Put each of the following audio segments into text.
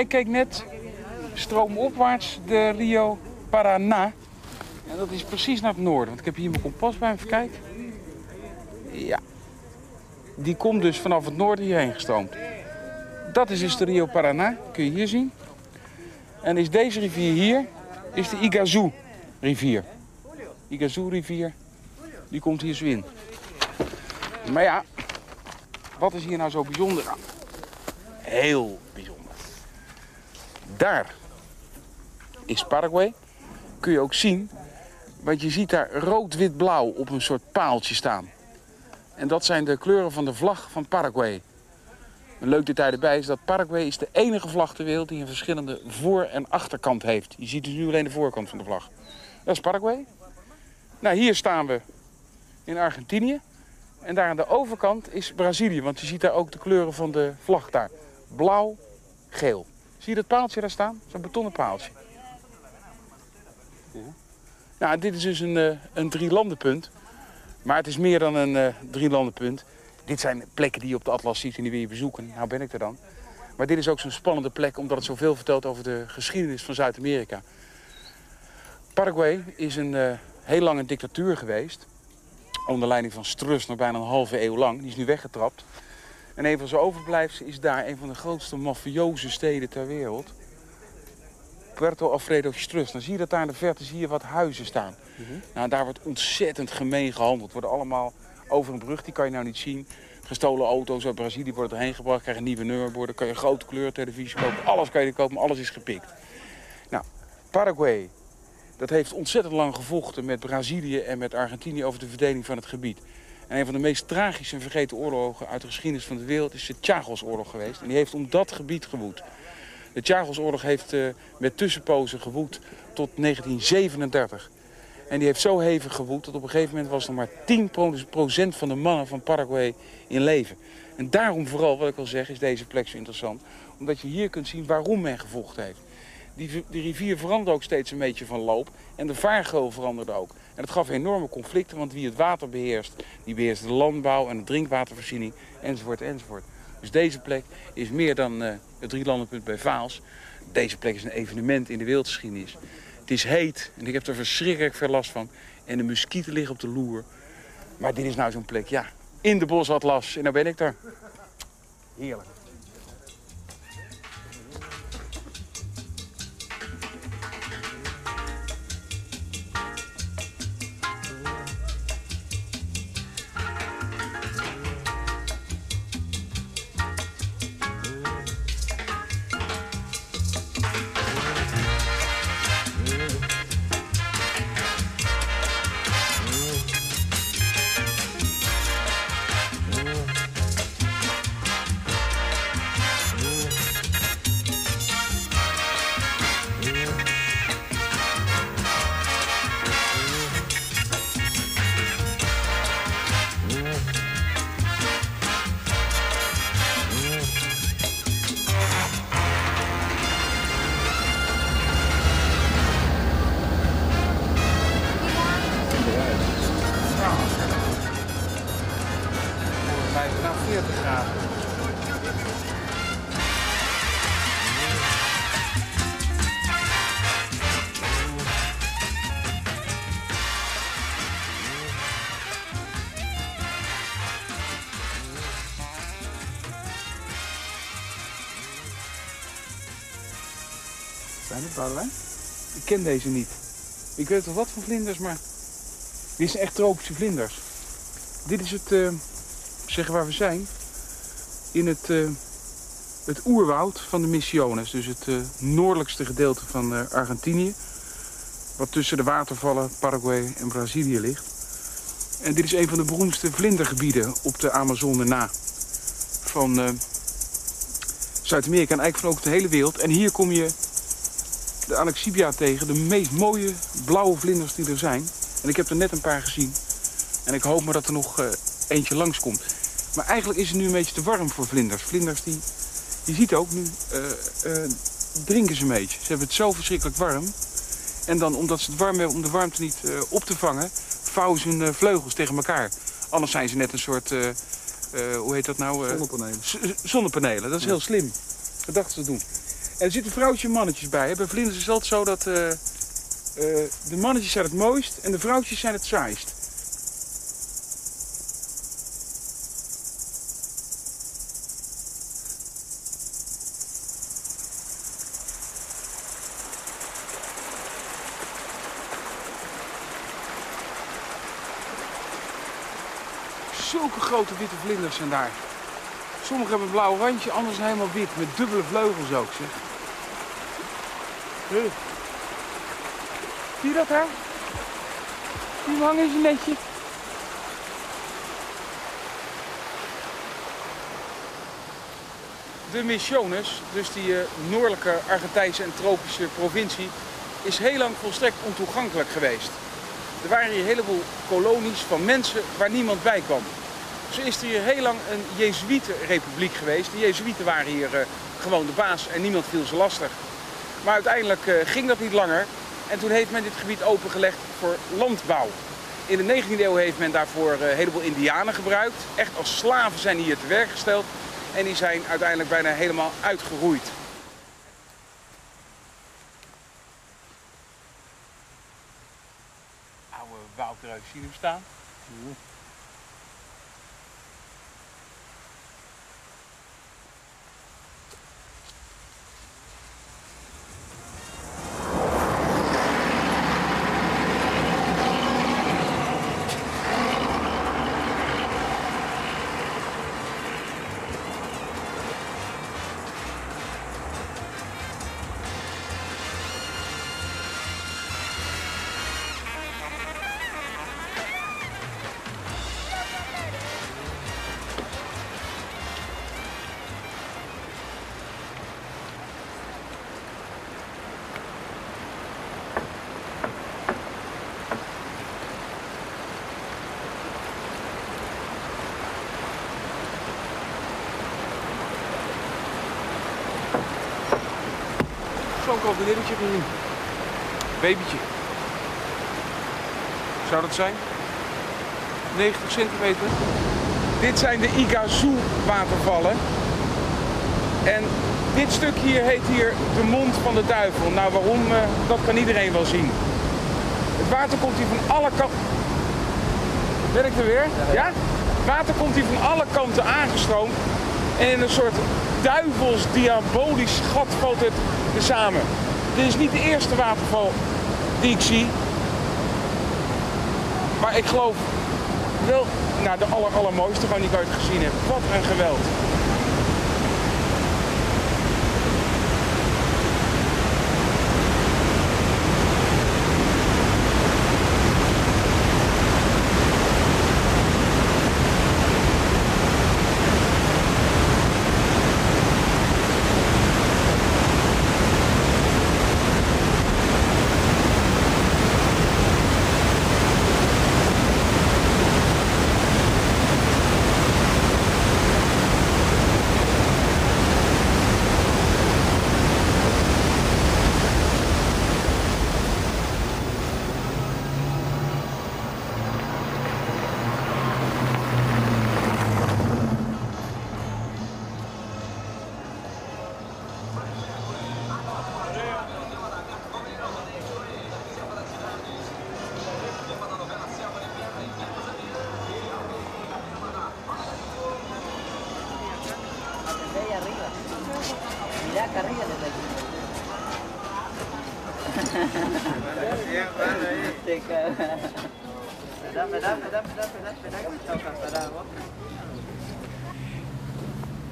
jij keek net stroomopwaarts de Rio Paraná. En dat is precies naar het noorden. Want ik heb hier mijn kompas bij. Even kijken. Ja. Die komt dus vanaf het noorden hierheen gestroomd. Dat is dus de Rio Paraná. Kun je hier zien. En is deze rivier hier, is de Iguazu rivier. Iguazu rivier, die komt hier zo in. Maar ja, wat is hier nou zo bijzonder aan? Heel bijzonder. Daar is Paraguay. Kun je ook zien, want je ziet daar rood-wit-blauw op een soort paaltje staan. En dat zijn de kleuren van de vlag van Paraguay. Een leuk detail erbij is dat Paraguay is de enige vlag ter wereld die een verschillende voor- en achterkant heeft. Je ziet dus nu alleen de voorkant van de vlag. Dat is Paraguay. Nou, hier staan we in Argentinië. En daar aan de overkant is Brazilië, want je ziet daar ook de kleuren van de vlag daar. Blauw, geel. Zie je dat paaltje daar staan? Zo'n betonnen paaltje. Ja. Nou, dit is dus een, eh, een drielandenpunt. Maar het is meer dan een eh drielandenpunt. Dit zijn plekken die je op de atlas ziet en die wil je bezoeken. Nou ben ik er dan. Maar dit is ook zo'n spannende plek omdat het zoveel vertelt over de geschiedenis van Zuid-Amerika. Paraguay is een eh, heel lange dictatuur geweest. Onder leiding van Strus nog bijna een halve eeuw lang. Die is nu weggetrapt. En een van zijn overblijfselen is daar een van de grootste mafioze steden ter wereld. Puerto Alfredo Strus. Dan zie je dat daar in de verte zie je wat huizen staan. Nou, daar wordt ontzettend gemeen gehandeld. Worden allemaal over een brug, die kan je nou niet zien. Gestolen auto's uit Brazilië worden erheen gebracht, krijgen nieuwe nummerborden. Kan je grote kleurtelevisie kopen. Alles kan je er kopen, maar alles is gepikt. Nou, Paraguay, dat heeft ontzettend lang gevochten met Brazilië en met Argentinië over de verdeling van het gebied. En een van de meest tragische en vergeten oorlogen uit de geschiedenis van de wereld is de Chagosoorlog geweest. En die heeft om dat gebied gewoed. De Chagosoorlog heeft eh, met tussenpozen gewoed tot 1937. En die heeft zo hevig gewoed dat op een gegeven moment was er maar 10% van de mannen van Paraguay in leven. En daarom vooral, wat ik al zeg, is deze plek zo interessant. Omdat je hier kunt zien waarom men gevochten heeft. Die, rivier veranderde ook steeds een beetje van loop. En de vaargeul veranderde ook. En dat gaf enorme conflicten, want wie het water beheerst, die beheerst de landbouw en de drinkwatervoorziening, enzovoort, enzovoort. Dus deze plek is meer dan eh, het drielandenpunt bij Vaals. Deze plek is een evenement in de wereldgeschiedenis. Het is heet en ik heb er verschrikkelijk veel last van. En de muskieten liggen op de loer. Maar dit is nou zo'n plek, ja, in de bosatlas. En nou ben ik daar. Heerlijk. Zijn het Boudewijn? Ik ken deze niet. Ik weet wel wat voor vlinders, maar... Dit zijn echt tropische vlinders. Dit is het, eh, zeggen waar we zijn, in het, eh, het oerwoud van de Misiones. Dus het eh, noordelijkste gedeelte van Argentinië. Wat tussen de watervallen Paraguay en Brazilië ligt. En dit is een van de beroemdste vlindergebieden op de Amazone na. Van Zuid-Amerika en eigenlijk van ook de hele wereld. En hier kom je de Alexibia tegen. De meest mooie blauwe vlinders die er zijn. En ik heb er net een paar gezien. En ik hoop maar dat er nog eh, eentje langskomt. Maar eigenlijk is het nu een beetje te warm voor vlinders. Vlinders die, je ziet ook nu, eh, eh, drinken ze een beetje. Ze hebben het zo verschrikkelijk warm. En dan, omdat ze het warm hebben om de warmte niet op te vangen, vouwen ze hun vleugels tegen elkaar. Anders zijn ze net een soort, hoe heet dat nou? Zonnepanelen. zonnepanelen. Dat is heel slim. Dat dachten ze te doen. Er zitten vrouwtjes en mannetjes bij. Bij vlinders is het altijd zo dat eh, eh, de mannetjes zijn het mooist en de vrouwtjes zijn het saaist. Zulke grote witte vlinders zijn daar. Sommige hebben een blauw randje, zijn helemaal wit. Met dubbele vleugels ook, zeg. Zie je dat daar? Die hangen in zijn netje. De Misiones, dus die eh, noordelijke Argentijnse en tropische provincie, is heel lang volstrekt ontoegankelijk geweest. Er waren hier een heleboel kolonies van mensen waar niemand bij kwam. Zo is er hier heel lang een Jezuïetenrepubliek geweest. De Jezuïeten waren hier eh, gewoon de baas en niemand viel ze lastig. Maar uiteindelijk eh, ging dat niet langer en toen heeft men dit gebied opengelegd voor landbouw. In de 19e eeuw heeft men daarvoor eh, een heleboel indianen gebruikt. Echt als slaven zijn die hier te werk gesteld en die zijn uiteindelijk bijna helemaal uitgeroeid. Oude woudreus, zie je hem staan? Zo'n krokodilletje gezien. Babytje. Zou dat zijn? 90 centimeter. Dit zijn de Iguazu watervallen. En dit stuk hier heet hier de mond van de duivel. Nou waarom, eh, dat kan iedereen wel zien. Het water komt hier van alle kanten. Ben ik er weer? Ja? Het water komt hier van alle kanten aangestroomd. En in een soort duivels diabolisch gat valt het samen. Dit is niet de eerste waterval die ik zie. Maar ik geloof wel nou, de aller, allermooiste gewoon die ik ooit gezien heb. Wat een geweld.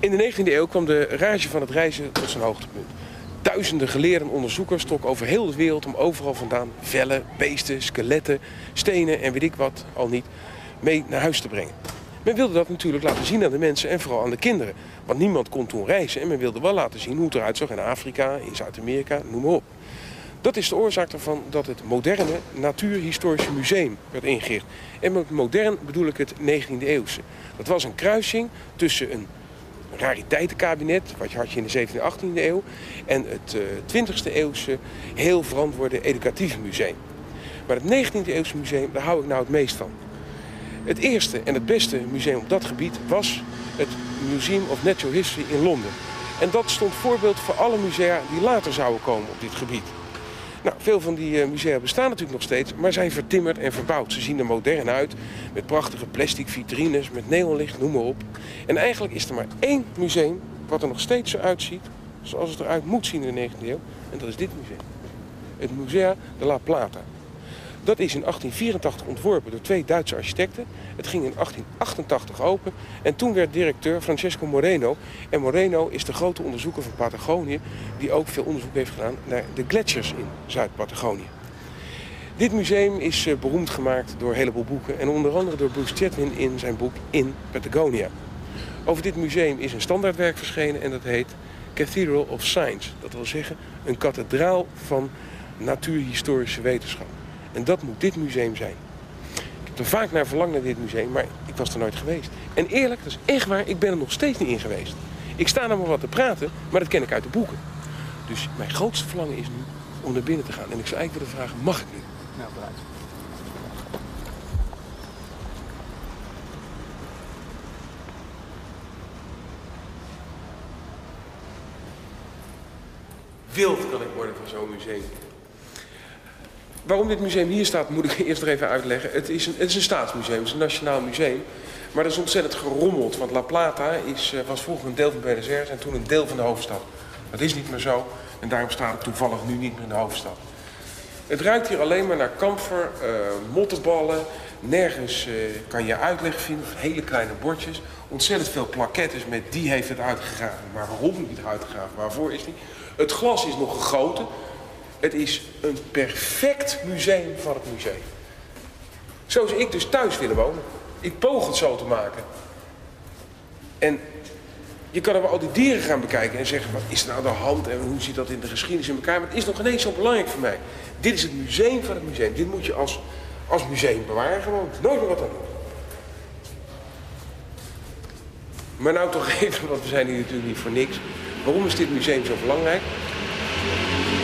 In de 19e eeuw kwam de rage van het reizen tot zijn hoogtepunt. Duizenden geleerden onderzoekers trokken over heel de wereld om overal vandaan vellen, beesten, skeletten, stenen en weet ik wat al niet mee naar huis te brengen. Men wilde dat natuurlijk laten zien aan de mensen en vooral aan de kinderen. Want niemand kon toen reizen en men wilde wel laten zien hoe het eruit zag in Afrika, in Zuid-Amerika, noem maar op. Dat is de oorzaak ervan dat het moderne Natuurhistorische Museum werd ingericht. En met modern bedoel ik het 19e eeuwse. Dat was een kruising tussen een rariteitenkabinet, wat had je in de 17e en 18e eeuw. En het uh, 20e eeuwse heel verantwoorde educatieve museum. Maar het 19e eeuwse museum, daar hou ik nou het meest van. Het eerste en het beste museum op dat gebied was het Museum of Natural History in Londen. En dat stond voorbeeld voor alle musea die later zouden komen op dit gebied. Nou, veel van die eh, musea bestaan natuurlijk nog steeds, maar zijn vertimmerd en verbouwd. Ze zien er modern uit, met prachtige plastic vitrines, met neonlicht, noem maar op. En eigenlijk is er maar één museum wat er nog steeds zo uitziet zoals het eruit moet zien in de 19e eeuw. En dat is dit museum. Het Musea de La Plata. Dat is in 1884 ontworpen door twee Duitse architecten. Het ging in 1888 open en toen werd directeur Francesco Moreno. En Moreno is de grote onderzoeker van Patagonië... die ook veel onderzoek heeft gedaan naar de gletsjers in Zuid-Patagonië. Dit museum is eh, beroemd gemaakt door een heleboel boeken... en onder andere door Bruce Chatwin in zijn boek In Patagonia. Over dit museum is een standaardwerk verschenen en dat heet Cathedral of Science. Dat wil zeggen een kathedraal van natuurhistorische wetenschap. En dat moet dit museum zijn. Ik heb er vaak naar verlangd naar dit museum, maar ik was er nooit geweest. En eerlijk, dat is echt waar, ik ben er nog steeds niet in geweest. Ik sta er maar wat te praten, maar dat ken ik uit de boeken. Dus mijn grootste verlangen is nu om naar binnen te gaan. En ik zou eigenlijk willen vragen, mag ik nu? Nou, vooruit. Wild kan ik worden van zo'n museum. Waarom dit museum hier staat, moet ik eerst nog even uitleggen. Het is een, het is een staatsmuseum, het is een nationaal museum. Maar dat is ontzettend gerommeld, want La Plata is, eh, was vroeger een deel van Buenos Aires en toen een deel van de hoofdstad. Dat is niet meer zo en daarom staat het toevallig nu niet meer in de hoofdstad. Het ruikt hier alleen maar naar kamfer, uh, mottenballen. Nergens uh, kan je uitleg vinden, hele kleine bordjes. Ontzettend veel plaquettes met die heeft het uitgegraven. Maar waarom niet uitgegraven, waarvoor is niet. Het glas is nog gegoten, het is een perfect museum van het museum. Zo zou ik dus thuis willen wonen. Ik poog het zo te maken. En je kan er wel al die dieren gaan bekijken en zeggen, wat is er nou de hand en hoe zit dat in de geschiedenis in elkaar. Maar het is nog ineens zo belangrijk voor mij. Dit is het museum van het museum. Dit moet je als, als museum bewaren gewoon. Nooit meer wat doen. Maar nou toch even, want we zijn hier natuurlijk niet voor niks. Waarom is dit museum zo belangrijk?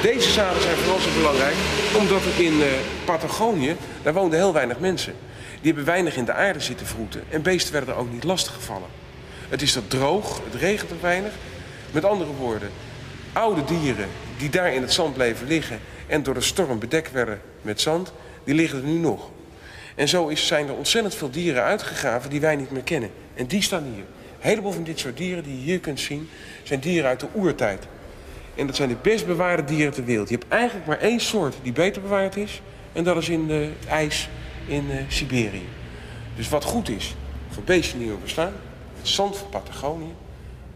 Deze zalen zijn vooral zo belangrijk omdat in uh, Patagonië, daar woonden heel weinig mensen. Die hebben weinig in de aarde zitten vroeten en beesten werden er ook niet lastig gevallen. Het is er droog, het regent er weinig. Met andere woorden, oude dieren die daar in het zand bleven liggen en door de storm bedekt werden met zand, die liggen er nu nog. En zo is, zijn er ontzettend veel dieren uitgegraven die wij niet meer kennen. En die staan hier. Een heleboel van dit soort dieren die je hier kunt zien, zijn dieren uit de oertijd. En dat zijn de best bewaarde dieren ter wereld. Je hebt eigenlijk maar één soort die beter bewaard is. En dat is in de ijs in uh, Siberië. Dus wat goed is voor beesten die er bestaan. Het zand van Patagonië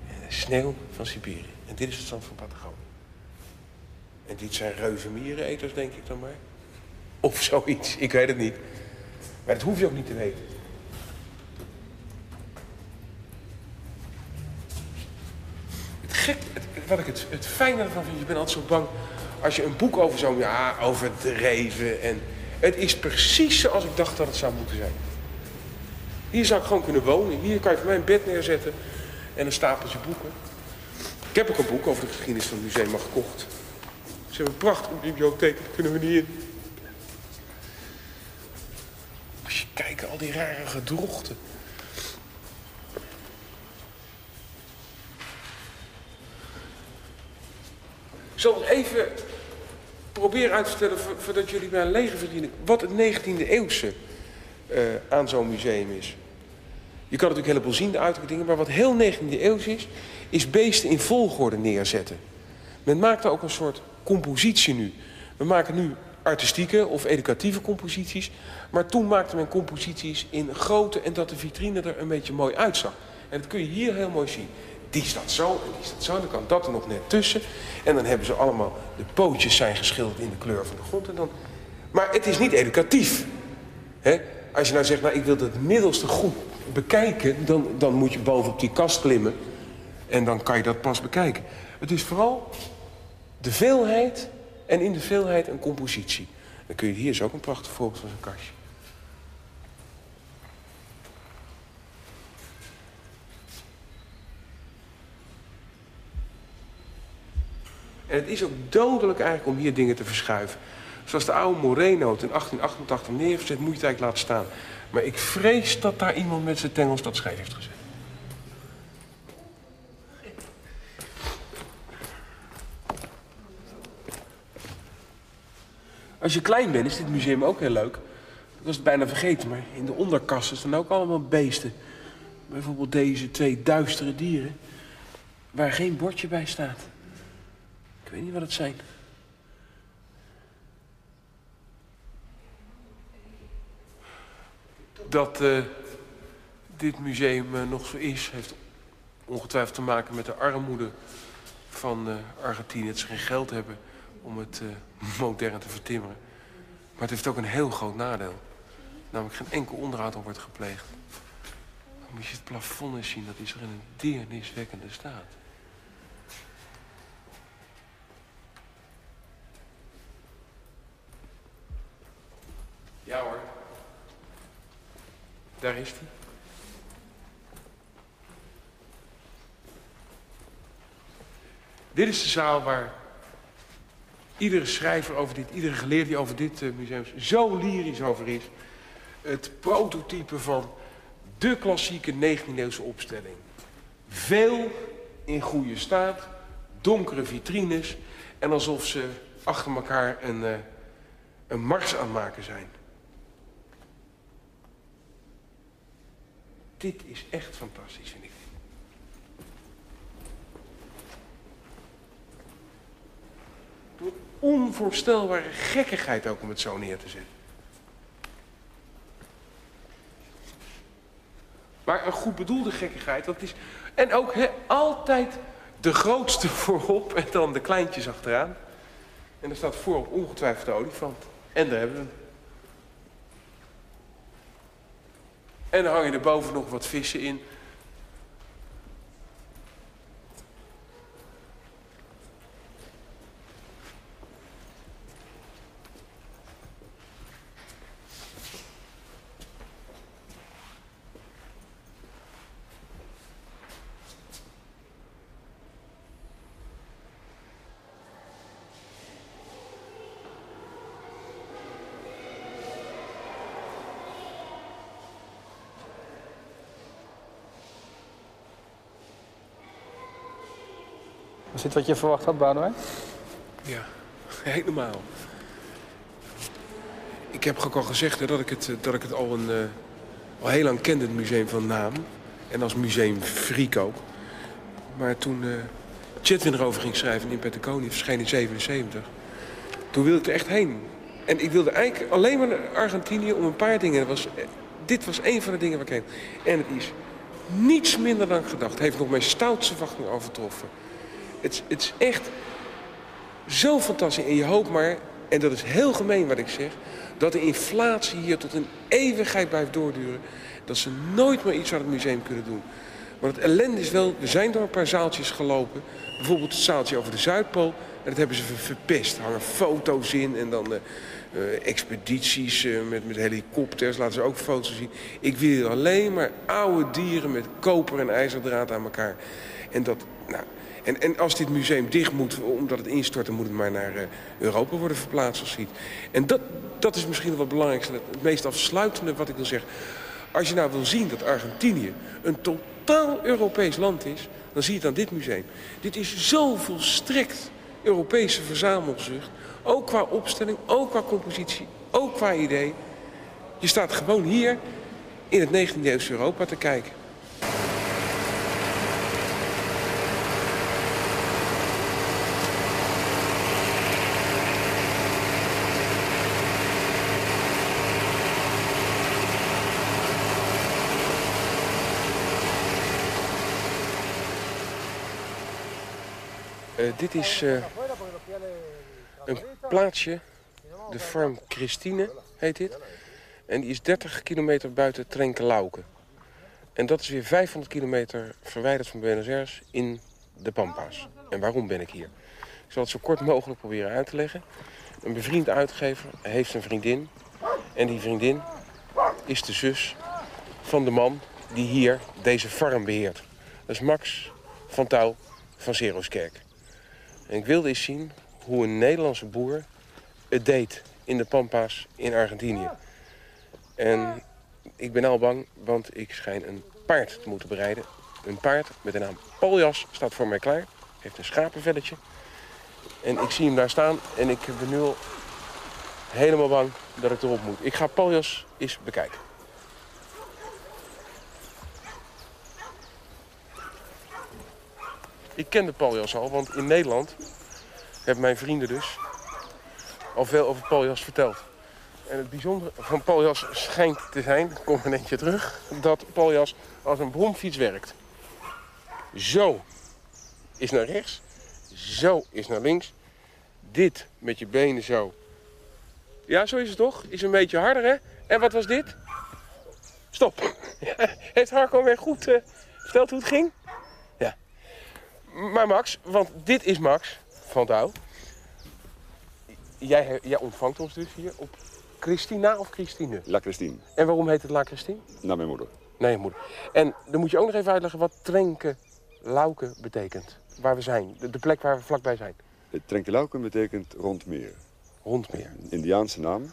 en de sneeuw van Siberië. En dit is het zand van Patagonië. En dit zijn reuzenmiereneters, denk ik dan maar. Of zoiets, ik weet het niet. Maar dat hoef je ook niet te weten. Het gek, wat ik het, het fijne ervan vind, je bent altijd zo bang als je een boek over zo'n, ja, over dreven en... Het is precies zoals ik dacht dat het zou moeten zijn. Hier zou ik gewoon kunnen wonen. Hier kan je voor bed neerzetten en een stapeltje boeken. Ik heb ook een boek over de geschiedenis van het museum al gekocht. Ze hebben een prachtige bibliotheek, daar kunnen we niet in. Als je kijkt, al die rare gedrochten. Zal even proberen uit te stellen, voordat jullie mij een lege verdienen, wat het 19e eeuwse uh, aan zo'n museum is. Je kan natuurlijk een heleboel zien, de uiterlijke dingen, maar wat heel 19e eeuws is, is beesten in volgorde neerzetten. Men maakt er ook een soort compositie nu. We maken nu artistieke of educatieve composities, maar toen maakte men composities in grote en dat de vitrine er een beetje mooi uitzag. En dat kun je hier heel mooi zien die staat zo en die staat zo. Dan kan dat er nog net tussen. En dan hebben ze allemaal, de pootjes zijn geschilderd in de kleur van de grond. En dan... Maar het is niet educatief. Als je nou zegt, nou ik wil het middelste goed bekijken, dan, dan moet je boven op die kast klimmen. En dan kan je dat pas bekijken. Het is vooral de veelheid en in de veelheid een compositie. Dan kun je, hier is ook een prachtig voorbeeld van zo'n kastje. En het is ook dodelijk eigenlijk om hier dingen te verschuiven. Zoals de oude Moreno in 1888 neergezet, moet je het laten staan. Maar ik vrees dat daar iemand met zijn tengels dat scheef heeft gezet. Als je klein bent, is dit museum ook heel leuk. Dat was het bijna vergeten, maar in de onderkasten staan ook allemaal beesten. Bijvoorbeeld deze twee duistere dieren, waar geen bordje bij staat. Ik weet niet wat het zijn. Dat eh, dit museum eh, nog zo is, heeft ongetwijfeld te maken met de armoede van eh, Argentinië. Dat ze geen geld hebben om het modern te vertimmeren. Maar het heeft ook een heel groot nadeel. Namelijk geen enkel onderhoud aan wordt gepleegd. Dan moet je het plafond eens zien, dat is er in een deerniswekkende staat. Ja hoor. Daar is hij. Dit is de zaal waar iedere schrijver over dit, iedere geleerde die over dit uh, museum zo lyrisch over is. Het prototype van de klassieke 19e-eeuwse opstelling. Veel in goede staat, donkere vitrines en alsof ze achter elkaar een, uh, een mars aan maken zijn. Dit is echt fantastisch, vind ik. onvoorstelbare gekkigheid ook om het zo neer te zetten. Maar een goed bedoelde gekkigheid, dat is... En ook altijd de grootste voorop en dan de kleintjes achteraan. En er staat voorop ongetwijfeld de olifant. En daar hebben we hem. En dan hangen er boven nog wat vissen in. Was dit wat je verwacht had, Boudewijn? Ja, helemaal. Ik heb ook al gezegd dat, ik het, dat ik het al, een, uh, al heel lang kende, het museum van naam. En als museum ook. Maar toen uh, erover ging schrijven in Petaconi, verscheen in 77. Toen wilde ik er echt heen. En ik wilde eigenlijk alleen maar naar Argentinië om een paar dingen. Was, dit was een van de dingen waar ik heen. En het is niets minder dan gedacht. Heeft nog mijn stoutste verwachting overtroffen. Het, het is echt zo fantastisch. En je hoopt maar, en dat is heel gemeen wat ik zeg... dat de inflatie hier tot een eeuwigheid blijft doorduren. Dat ze nooit meer iets aan het museum kunnen doen. Maar het ellende is wel, we zijn door een paar zaaltjes gelopen. Bijvoorbeeld het zaaltje over de Zuidpool. En dat hebben ze verpest. Er hangen foto's in en dan uh, uh, expedities uh, met, met helikopters. Laten ze ook foto's zien. Ik wil alleen maar oude dieren met koper en ijzerdraad aan elkaar. En dat, nou, en, en als dit museum dicht moet, omdat het instort... dan moet het maar naar uh, Europa worden verplaatst of ziet. En dat, dat is misschien wel het belangrijkste, het meest afsluitende wat ik wil zeggen. Als je nou wil zien dat Argentinië een totaal Europees land is... dan zie je het aan dit museum. Dit is zo volstrekt Europese verzamelzucht. Ook qua opstelling, ook qua compositie, ook qua idee. Je staat gewoon hier in het 19e eeuwse Europa te kijken. Uh, dit is uh, een plaatsje, de farm Christine heet dit. En die is 30 kilometer buiten Trenkelauken. En dat is weer 500 kilometer verwijderd van Buenos Aires in de Pampas. En waarom ben ik hier? Ik zal het zo kort mogelijk proberen uit te leggen. Een bevriend uitgever heeft een vriendin. En die vriendin is de zus van de man die hier deze farm beheert. Dat is Max van Touw van Zeroskerk. En ik wilde eens zien hoe een Nederlandse boer het deed in de Pampas in Argentinië. En ik ben al bang, want ik schijn een paard te moeten bereiden. Een paard met de naam Paljas staat voor mij klaar. Heeft een schapenvelletje. En ik zie hem daar staan en ik ben nu al helemaal bang dat ik erop moet. Ik ga Paljas eens bekijken. Ik ken de paljas al, want in Nederland hebben mijn vrienden dus al veel over paljas verteld. En het bijzondere van paljas schijnt te zijn, er komt een eentje terug, dat paljas als een bromfiets werkt. Zo is naar rechts, zo is naar links. Dit met je benen zo. Ja, zo is het toch? Is een beetje harder, hè? En wat was dit? Stop. Heeft Harco weer goed eh, verteld hoe het ging? Maar Max, want dit is Max van Douw. Jij, jij ontvangt ons dus hier op Christina of Christine? La Christine, En waarom heet het La Christine? naar mijn moeder. Nee, moeder. En dan moet je ook nog even uitleggen wat Trenke Lauke betekent. Waar we zijn. De, de plek waar we vlakbij zijn. Het Trenkelauken betekent rondmeer. Rondmeer. Een Indiaanse naam.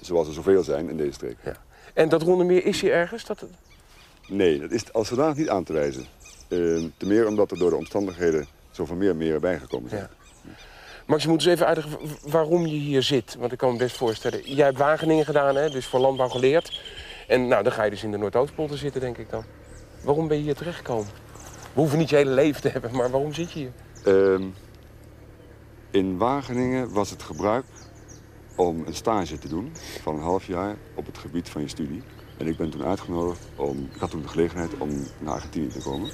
Zoals er zoveel zijn in deze streek. Ja. En dat ronde meer is hier ergens? Dat... Nee, dat is als zodanig niet aan te wijzen. Te meer omdat er door de omstandigheden zoveel meer meren bijgekomen zijn. Ja. Max, je moet eens even uitleggen waarom je hier zit. Want ik kan me best voorstellen. Jij hebt Wageningen gedaan, hè? dus voor landbouw geleerd. En nou, dan ga je dus in de Noordoostpolder zitten, denk ik dan. Waarom ben je hier terechtgekomen? We hoeven niet je hele leven te hebben, maar waarom zit je hier? Ehm, in Wageningen was het gebruik om een stage te doen van een half jaar op het gebied van je studie. En ik ben toen uitgenodigd om, ik had toen de gelegenheid om naar Argentinië te komen.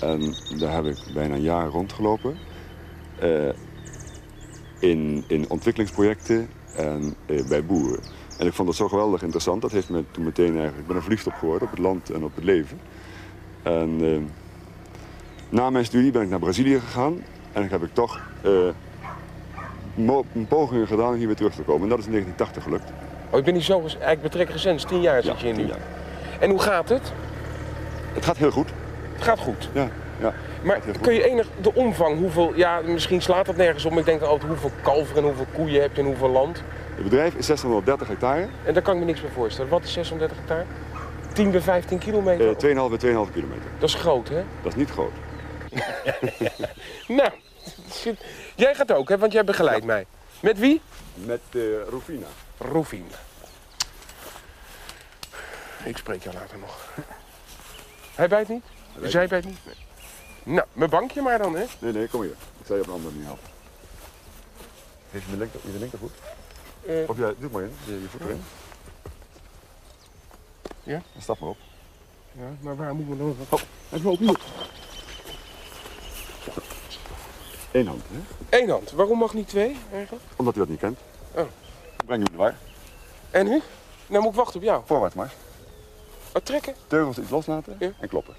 En daar heb ik bijna een jaar rondgelopen. eh, in, in ontwikkelingsprojecten en eh, bij boeren. En ik vond dat zo geweldig interessant. Dat heeft me toen meteen eigenlijk, ik ben er verliefd op geworden, op het land en op het leven. En eh, na mijn studie ben ik naar Brazilië gegaan. En heb ik toch pogingen gedaan hier weer terug te komen. En dat is in 1980 gelukt. Oh, ik ben hier zo eigenlijk betrekkelijk recent, tien jaar zit je hier tien nu. jaar. En hoe gaat het? Het gaat heel goed. Het gaat goed. Ja, ja. Maar kun je enig de omvang, hoeveel, ja, misschien slaat dat nergens maar ik denk dan altijd hoeveel kalveren en hoeveel koeien heb je en hoeveel land. Het bedrijf is 630 hectare. En daar kan ik me niks bij voorstellen. Wat is 36 hectare? 10 bij 15 kilometer? eh 2,5 bij 2,5 kilometer. Dat is groot, hè? Dat is niet groot. Nou, jij gaat ook, hè? Want jij begeleidt mij. Met wie? Met eh Rufina. Roefien. Ik spreek jou later nog. Hij bijt niet? Zij bijt niet? Nee. Nou, mijn bankje maar dan, hè? Nee, nee, kom hier. Ik zal je op een andere manier helpen. Heeft je mijn linker, je linkervoet? Eh, Of ja, doe maar in. Je, je voet erin. Ja? Dan stap maar op. ja, maar waar moet ik me dan... Oh, hij is wel opnieuw. Eén hand, hè? Eén hand. Waarom mag niet twee, eigenlijk? Omdat u dat niet kent. Oh. Breng u in de war. En nu? Nou moet ik wachten op jou. Voorwaarts maar. Oh, trekken? Teugels iets loslaten Ja. en kloppen.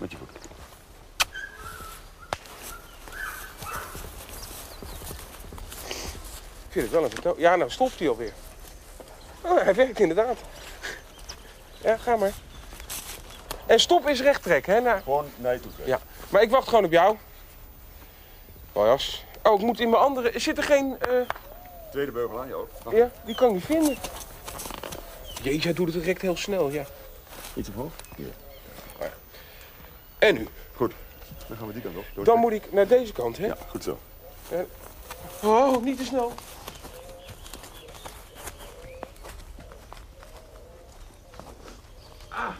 Met je voet. Ik vind het wel een vertel. Ja, nou stopt hij alweer. Oh, hij werkt inderdaad. Ja, ga maar. En stop is recht trekken, hè? Nou, Gewoon naar je toe trekken. ja. Maar ik wacht gewoon op jou. Paljas. Oh, ik moet in mijn andere... Zit er geen... eh, Tweede beugel aan je ook. Ja, die kan ik niet vinden. Jezus, hij doet het direct heel snel, ja. Iets omhoog. En nu? Goed. Dan gaan we die kant op. Door Dan moet ik naar deze kant, hè? Ja, goed zo. Oh, niet te snel. Ah.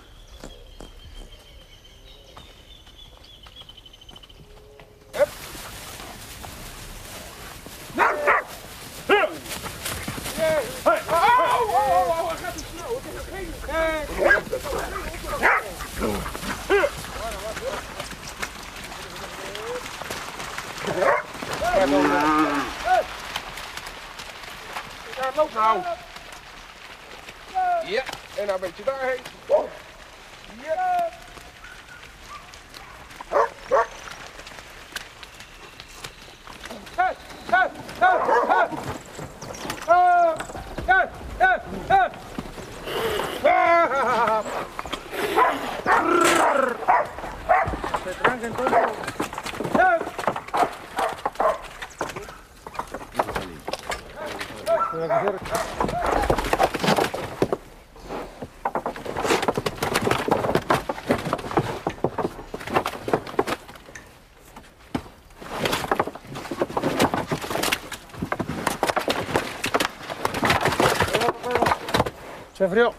Hup. Ja. Oh, oh, oh, oh, hij gaat te snel. Ik heb geen- Ja, dan, eh, Ja, loop nou. Ja, en nou een beetje daarheen. Ja. Hey, hey, hey, hey. Ah, hey, hey, hey. Ah. Hey. Enfrió.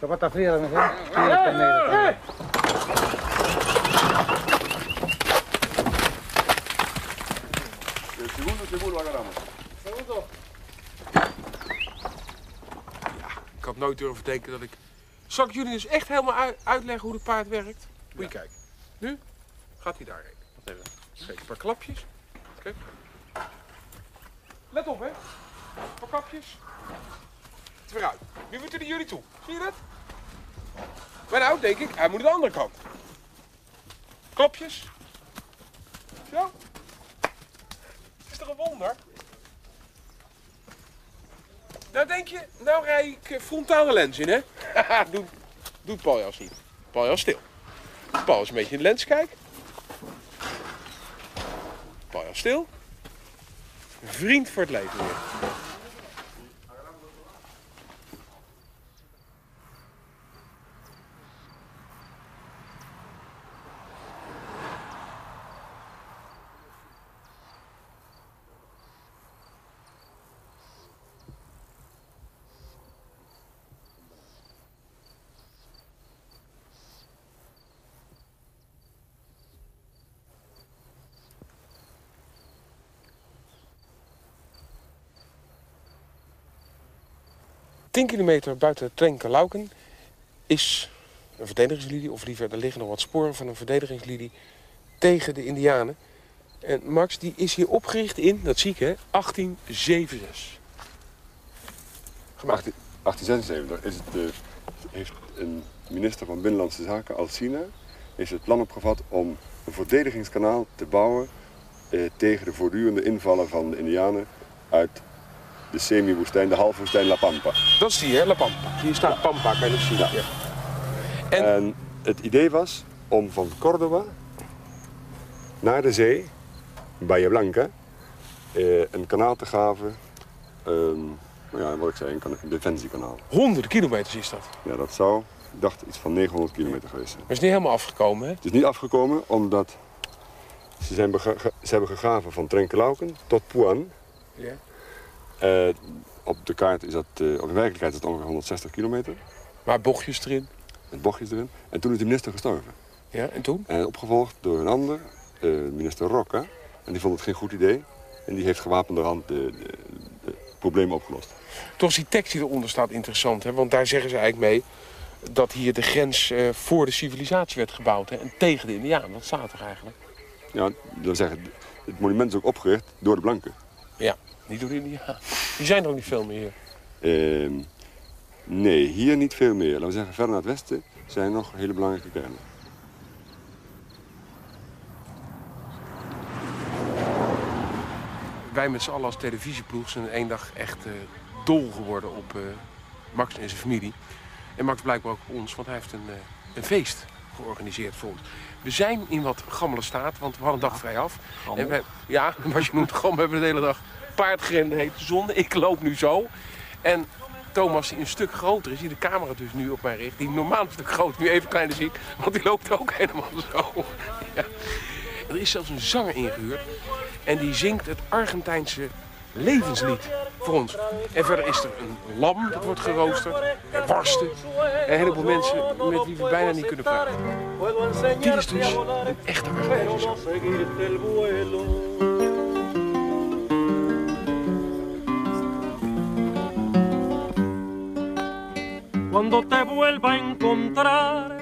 La pata fría la mejor. Sí, está negro también. El segundo seguro agarramos. Ik had nooit durven denken dat ik... Zal ik jullie dus echt helemaal uit- uitleggen hoe het paard werkt? Moet je kijken. Nu gaat hij daarheen. Wat even. Geef een paar klapjes. Kijk. Let op, hè. Een paar klapjes. Is. Nu moet hij jullie toe. Zie je dat? Maar nou, denk ik, hij moet de andere kant. Klapjes. Zo. Is toch een wonder? Nou denk je, nou rij ik eh, frontale lens in, hè? Doet, doet Paljas niet. Paljas stil. Paljas een beetje in de lens kijken. Paljas stil. Vriend voor het leven weer. Tien kilometer buiten Trenkelauken is een verdedigingslinie, of liever, er liggen nog wat sporen van een verdedigingslinie tegen de Indianen. En Max, die is hier opgericht in, dat zie ik hè, 1876. Gemaakt. 1876 is het, eh, heeft een minister van Binnenlandse Zaken, Alcina, is het plan opgevat om een verdedigingskanaal te bouwen eh, tegen de voortdurende invallen van de Indianen uit de semi-woestijn, de halfwoestijn La Pampa. Dat is die, hè, La Pampa. Hier staat Pampa, kan je dat zien. Ja. En- En het idee was om van Córdoba naar de zee, Bahia Blanca, eh, een kanaal te graven. ehm, nou ja, wat ik zei, een, kan- een defensiekanaal. Honderden kilometers is dat. Ja, dat zou, ik dacht, iets van 900 kilometer geweest zijn. Maar is niet helemaal afgekomen, hè? Het is niet afgekomen omdat ze, zijn ze hebben gegraven van Trenkelauken tot Puan. Ja. Eh, op de kaart is dat, eh, op de werkelijkheid is het ongeveer 160 kilometer. Maar bochtjes erin. Met bochtjes erin. En toen is de minister gestorven. Ja, en toen? En opgevolgd door een ander, eh, minister Rocca. En die vond het geen goed idee. En die heeft gewapenderhand de, de, de problemen opgelost. Toch is die tekst die eronder staat interessant, hè? Want daar zeggen ze eigenlijk mee dat hier de grens eh, voor de civilisatie werd gebouwd, hè? En tegen de Indianen. Dat staat er eigenlijk. Ja, dat wil zeggen, het monument is ook opgericht door de blanken. Ja, niet door de Indianen. Die zijn er ook niet veel meer hier. Ehm, nee, hier niet veel meer. Laten we zeggen, verder naar het westen zijn nog hele belangrijke kernen. Wij met z'n allen als televisieploeg zijn één dag echt eh, dol geworden op eh, Max en zijn familie. En Max blijkbaar ook op ons, want hij heeft een, eh, een feest georganiseerd voor ons. We zijn in wat gammele staat, want we hadden een dag vrij af. En wij, ja, wat je noemt gammel, we hebben de hele dag paardgereden heet de. Ik loop nu zo. En Thomas, die een stuk groter is, die de camera dus nu op mij richt, die normaal een stuk groter, nu even kleiner zie ik, want die loopt ook helemaal zo. Er is zelfs een zanger ingehuurd en die zingt het Argentijnse levenslied voor ons. En verder is er een lam dat wordt geroosterd, en worsten en een heleboel mensen met wie we bijna niet kunnen praten. Dit is dus een echte Argentijnse Cuando te vuelva a encontrar,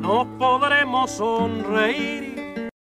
nos podremos sonreír